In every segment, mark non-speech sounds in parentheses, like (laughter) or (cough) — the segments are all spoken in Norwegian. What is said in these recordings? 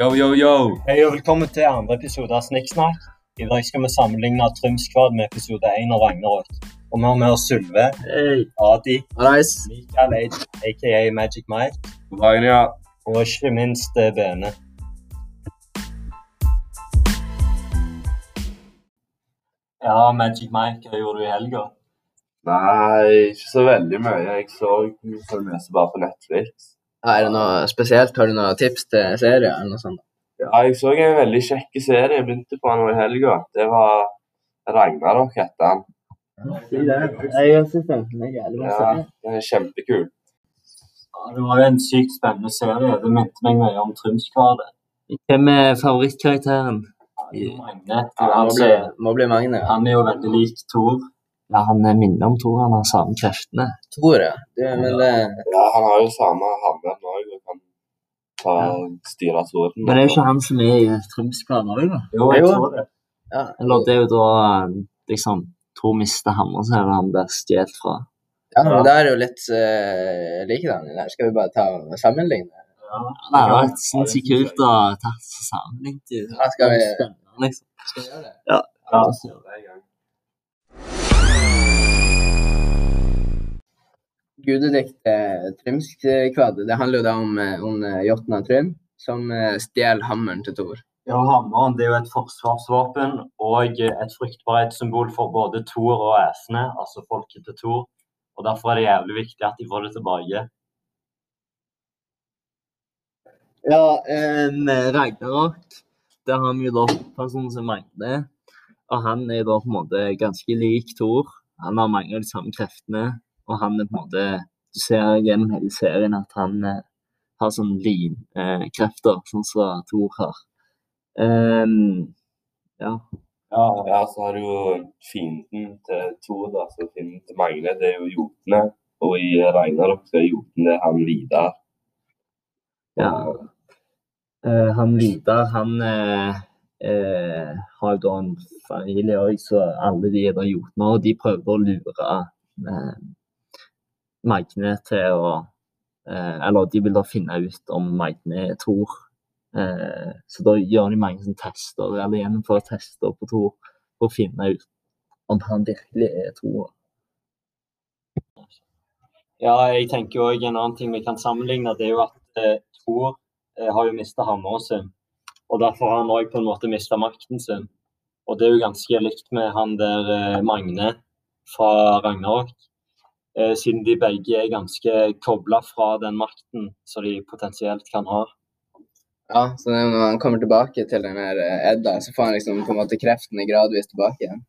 Yo, yo, yo! Hei og velkommen til andre episode av Snikksnakk. I dag skal vi sammenligne Trymskvad med episode 1 av Ragnarok. Og vi har med oss Sylve, hey. Adi, Hallais. Mikael, aka Magic Mike, God dag, ja. og ikke minst eh, Bene. Ja, Magic Mike, hva gjorde du i helga? Nei, ikke så veldig mye. Jeg så mye bare på Netflix. Er det noe spesielt? Har du noen tips til serier eller noe sånt? Ja, jeg så en veldig kjekk serie jeg begynte på nå i helga. Det var Ragnarok, heter han. Jeg syns den er jævlig Ja, den er kjempekul. Ja, det var jo en sykt spennende serie. Det minte meg mye om Trymskvadet. Hvem er favorittkarakteren? Magne, Ja, må, bli, må bli Magne. han er jo veldig lik Thor. Ja, han minner om Thor. Han har samme kreftene. Thor, ja. Du, men det, Ja, han har jo samme hammeren òg og kan ta, styre torden. men det er jo ikke han som er i Trymskvadet òg, da? Jo, jeg tror det. Ja. Eller det er jo da liksom Thor mister hammeren, så er det han blir stjålet fra. Ja, men det er jo litt uh, likedan. Skal vi bare ta og sammenligne? Ja. Det er jo sinnssykt kult å ta sammenlignet. Ja, skal vi liksom. Skal vi gjøre det? Ja. Ja. Gudediktet Trymskvadet, det handler jo da om, eh, om eh, Jotna Trym, som eh, stjeler hammeren til Thor. Ja, Hammeren det er jo et forsvarsvåpen og et fruktbarhetssymbol for både Thor og æsene, altså folket til Thor. Og Derfor er det jævlig viktig at de får det tilbake. Ja, en Ragnarok, der har vi jo da personen som mangler. og han er da på en måte ganske lik Thor. Han har mange av de samme kreftene, og han er på en måte Du ser gjennom hele serien at han eh, har sånn linkrefter, sånn som Thor har. Um, ja. Ja, ja, så har du jo fienden til Thor, da, så fienden til Magne, det er jo jotene. Og i Ragnarok så er jotene han Vidar. ja. Eh, han Vidar, han eh, eh, har jo da en familie òg, så alle de er da jotner, og de prøver å lure Magne til å eh, Eller de vil da finne ut om Magne er Thor. Eh, så da gjør de mange tester, eller gjennomfører tester på Thor for å finne ut om han virkelig er Thor. Ja, jeg tenker òg En annen ting vi kan sammenligne, det er jo at eh, Thor eh, har jo mista hammeren sin. Og Derfor har han òg på en måte mista makten sin. Og det er jo ganske likt med han der eh, Magne fra Ragnarok. Eh, siden de begge er ganske kobla fra den makten som de potensielt kan ha. Ja, så når han kommer tilbake til den her eh, Edda, så får han liksom på en måte kreftene gradvis tilbake igjen.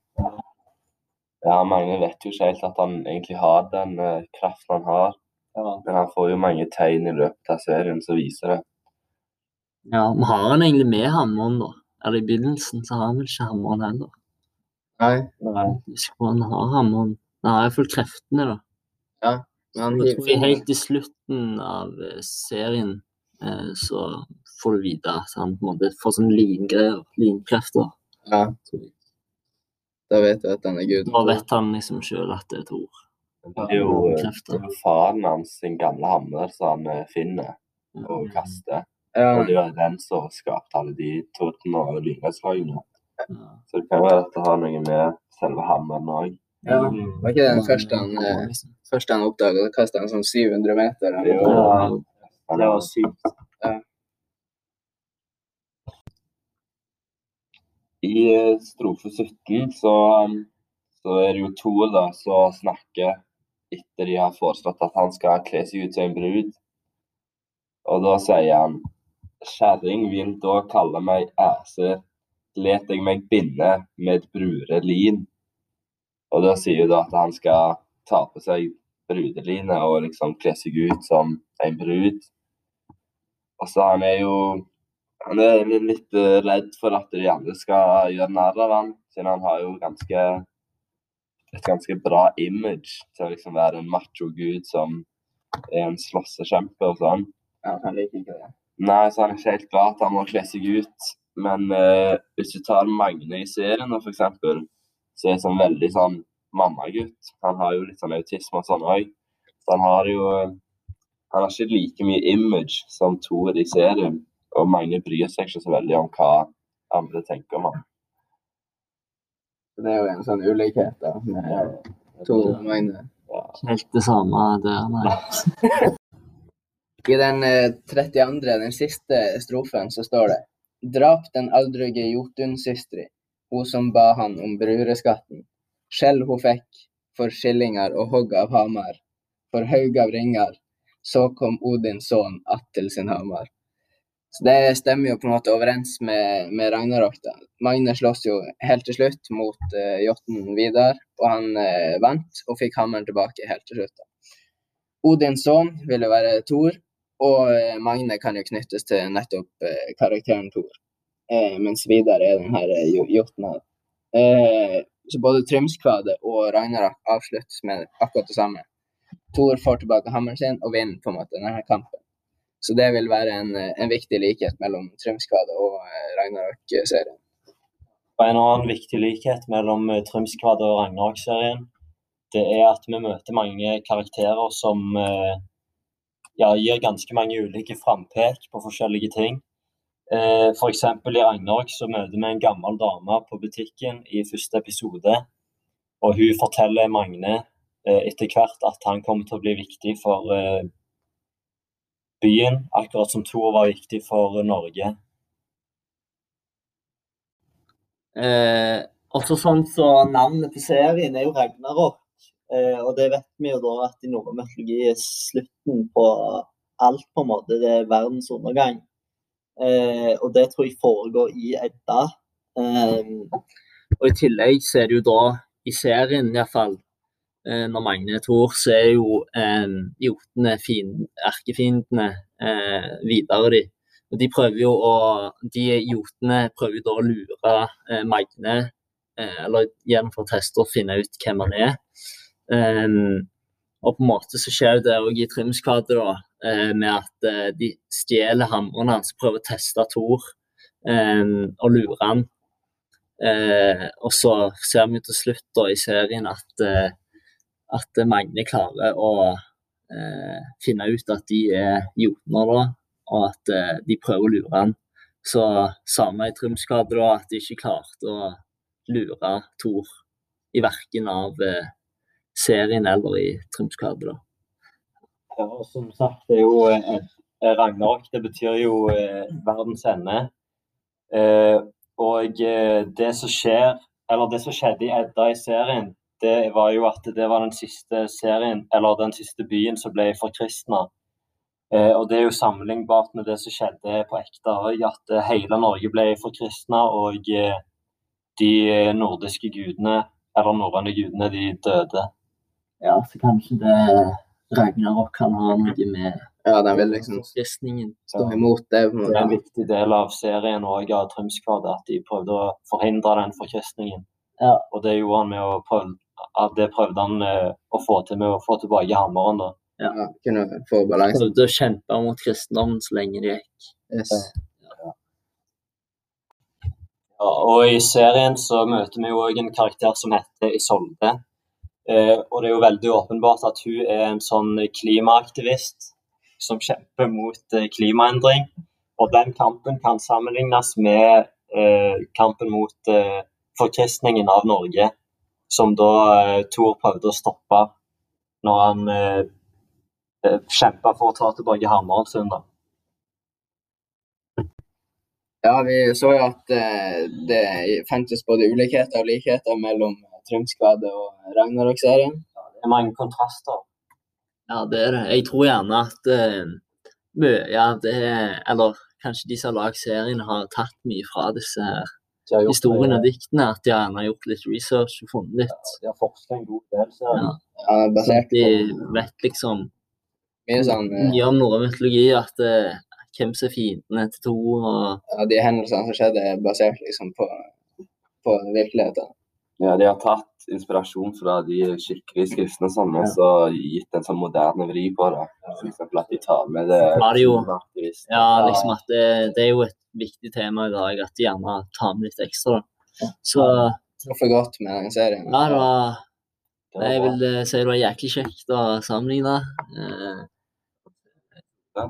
Ja, mange vet jo ikke helt at han egentlig har den eh, kraften han har. Ja. Men han får jo mange tegn i løpet av serien som viser det. Ja, men har han egentlig med hammeren, da? Eller i begynnelsen så har han vel ikke hammeren heller. Nei. Nei. Hvis han har hammeren. Han har iallfall kreftene, da. Ja, men jeg tror helt i slutten av eh, serien eh, så får du vite at han på en måte får sånn lingreier, linkrefter. Ja. Da vet du at han er gud. Da vet han liksom sjøl at det er Tor. Det er jo, eh, det er jo faren hans sin gamle hammer som han finner og kaster. Ja. Og det er den som skapte alle de tordene og lynnedslagene. Ja. Så det kan være at det har noe med selve hammeren òg. Ja, var ikke det den første han, eh, første han oppdaga? Da kasta han sånn 700 meter. Ja. Det var sykt. I eh, strofe 17 så, um, så er det jo Thor da, som snakker etter de har foreslått at han skal kle seg ut som en brud. Og da sier han Kjerring vil da kalle meg æser, let jeg meg binde med brurelin. Og da sier hun da at han skal ta på seg brudeline og liksom kle seg ut som en brud. Og så han er jo han er litt eh, redd for at de andre skal gjøre narr av han, siden han har jo ganske et ganske bra image til å liksom være en macho-gud som er en slåssekjempe og sånn. Ja, han liker ikke det. Nei, så han er ikke helt glad at han må kle seg ut. Men eh, hvis du tar Magne i serien, for eksempel, så er sånn veldig sånn mammagutt. Han har jo litt sånn autisme og sånn òg. Så han har jo Han har ikke like mye image som Tore i serien. Og mange bryr seg ikke så veldig om hva andre tenker om ham. Det er jo en sånn ulikhet da, med Tor og Magne. Helt det samme der, nei. (laughs) I den eh, 32., den siste strofen, så står det Drap den aldrige Jotun-systri, hun som ba han om brureskatten. Skjell hun fikk for skillinger og hogg av hamar, for haug av ringer. Så kom Odins sønn att til sin hamar. Så det stemmer jo på en måte overens med, med Ragnarok. da. Magne slåss jo helt til slutt mot uh, Jotun Vidar, og han uh, vant og fikk hammeren tilbake helt til slutt. da. Odins sønn ville være Thor, og eh, Magne kan jo knyttes til nettopp uh, karakteren Thor. Eh, mens Vidar er den her eh, Jotna. Eh, så både Trymskvade og Ragnarok avsluttes med akkurat det samme. Thor får tilbake hammeren sin og vinner på en måte denne kampen. Så det vil være en, en viktig likhet mellom Trymskvade og Ragnarok-serien. Og En annen viktig likhet mellom Trymskvadet Trymskvade og Ragnarok-serien, det er at vi møter mange karakterer som ja, gir ganske mange ulike frampek på forskjellige ting. Eh, F.eks. i Ragnarok så møter vi en gammel dame på butikken i første episode. Og hun forteller Magne eh, etter hvert at han kommer til å bli viktig for eh, byen, akkurat som Thor var viktig for Norge. Eh, også sånn så Navnet på serien er jo Ragnarok. Eh, og det vet vi jo da at i norrøn mytologi er slutten på alt, på en måte. Det er verdens undergang. Eh, og det tror jeg foregår i Edda. Eh, og i tillegg så er det jo da, i serien iallfall, eh, når Magne er Thor, så er jo eh, jotene erkefiendene eh, videre, de. Og de prøver jo å De jotene prøver jo da å lure eh, Magne, eh, eller å teste og finne ut hvem han er. Ehm, og på en måte så skjer det òg i Trymskvadet, da, eh, med at eh, de stjeler hammeren hans, prøver å teste Thor ehm, og lure han. Eh, og så ser vi til slutt da i serien at, eh, at Magne klarer å eh, finne ut at de er jotner, da, og at eh, de prøver å lure han. Så samme i Trymskade, da, at de ikke klarte å lure Thor i verken av eh, serien eller i Trymskade, da. Ja, og som sagt, det er jo eh, Ragnarok. Det betyr jo eh, verdens ende. Eh, og eh, det som skjer, eller det som skjedde i Edda i serien, det var jo at det var den siste serien, eller den siste byen som ble forkristna. Eh, og det er jo sammenlignbart med det som skjedde på ekte òg, at eh, hele Norge ble forkristna, og eh, de nordiske gudene, eller norrøne gudene, de døde. Ja, så kanskje det Ragnarok kan ha noe med Ja, den vil liksom stå imot det. Det er en viktig del av serien og av Trymskvadet at de prøvde å forhindre den forkristningen. Ja. Og det gjorde han med å prøve, at det prøvde han å få til med å få tilbake hammeren. da. Ja, kunne få balanse. Prøvde å kjempe mot kristendommen så lenge det gikk. Yes. Ja, og i serien så møter vi jo òg en karakter som heter Isolde. Eh, og det er jo veldig åpenbart at hun er en sånn klimaaktivist som kjemper mot eh, klimaendring. Og den kampen kan sammenlignes med eh, kampen mot forkristningen av Norge, som da Thor prøvde å stoppe når han eh, kjempa for å ta tilbake hammeren sin. da. Ja, vi så jo at det fantes både ulikheter og likheter mellom Trymskvade og Ragnarok-serien. Det er mange kontraster. Ja, det er det. Jeg tror gjerne at uh, mye av det Eller kanskje de som har lagd serien, har tatt mye fra disse historiene og diktene. At de gjerne har gjort litt research og funnet litt. De har forsket en god del. Så Ja. Ja, basert De vet liksom mye sånn eh, mye om norrøn mytologi. At uh, hvem som er fiendene til to. og ja, De hendelsene som skjedde, er basert liksom på, på virkeligheten. Ja, de har tatt inspirasjon fra de skikkelige skriftene og sånn, og så gitt en sånn moderne vri på det. Eksempel at de tar med det klimaaktivistene. Ja, liksom at det, det er jo et viktig tema i dag, at de gjerne tar med litt ekstra. da. Så Truffer godt med den serien. ja, det var Jeg vil eh, si det var jæklig kjekt å sammenligne. Eh,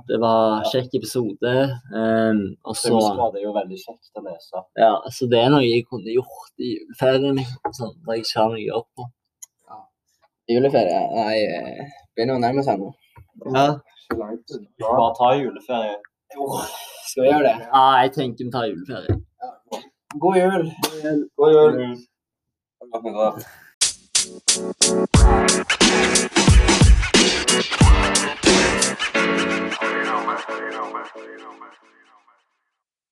Det var kjekk episode. Um, og så var det jo veldig kjekt å lese. Ja, så det er noe jeg kunne gjort i juleferien. liksom, Sånn, når jeg ikke har noe å gjøre på. Juleferie? Nei, begynner å nærme seg nå. Ja. Bare ta juleferie. Skal vi gjøre det? ja, jeg tenker vi tar juleferie. God jul! God jul. Godt nyttår. you know, man.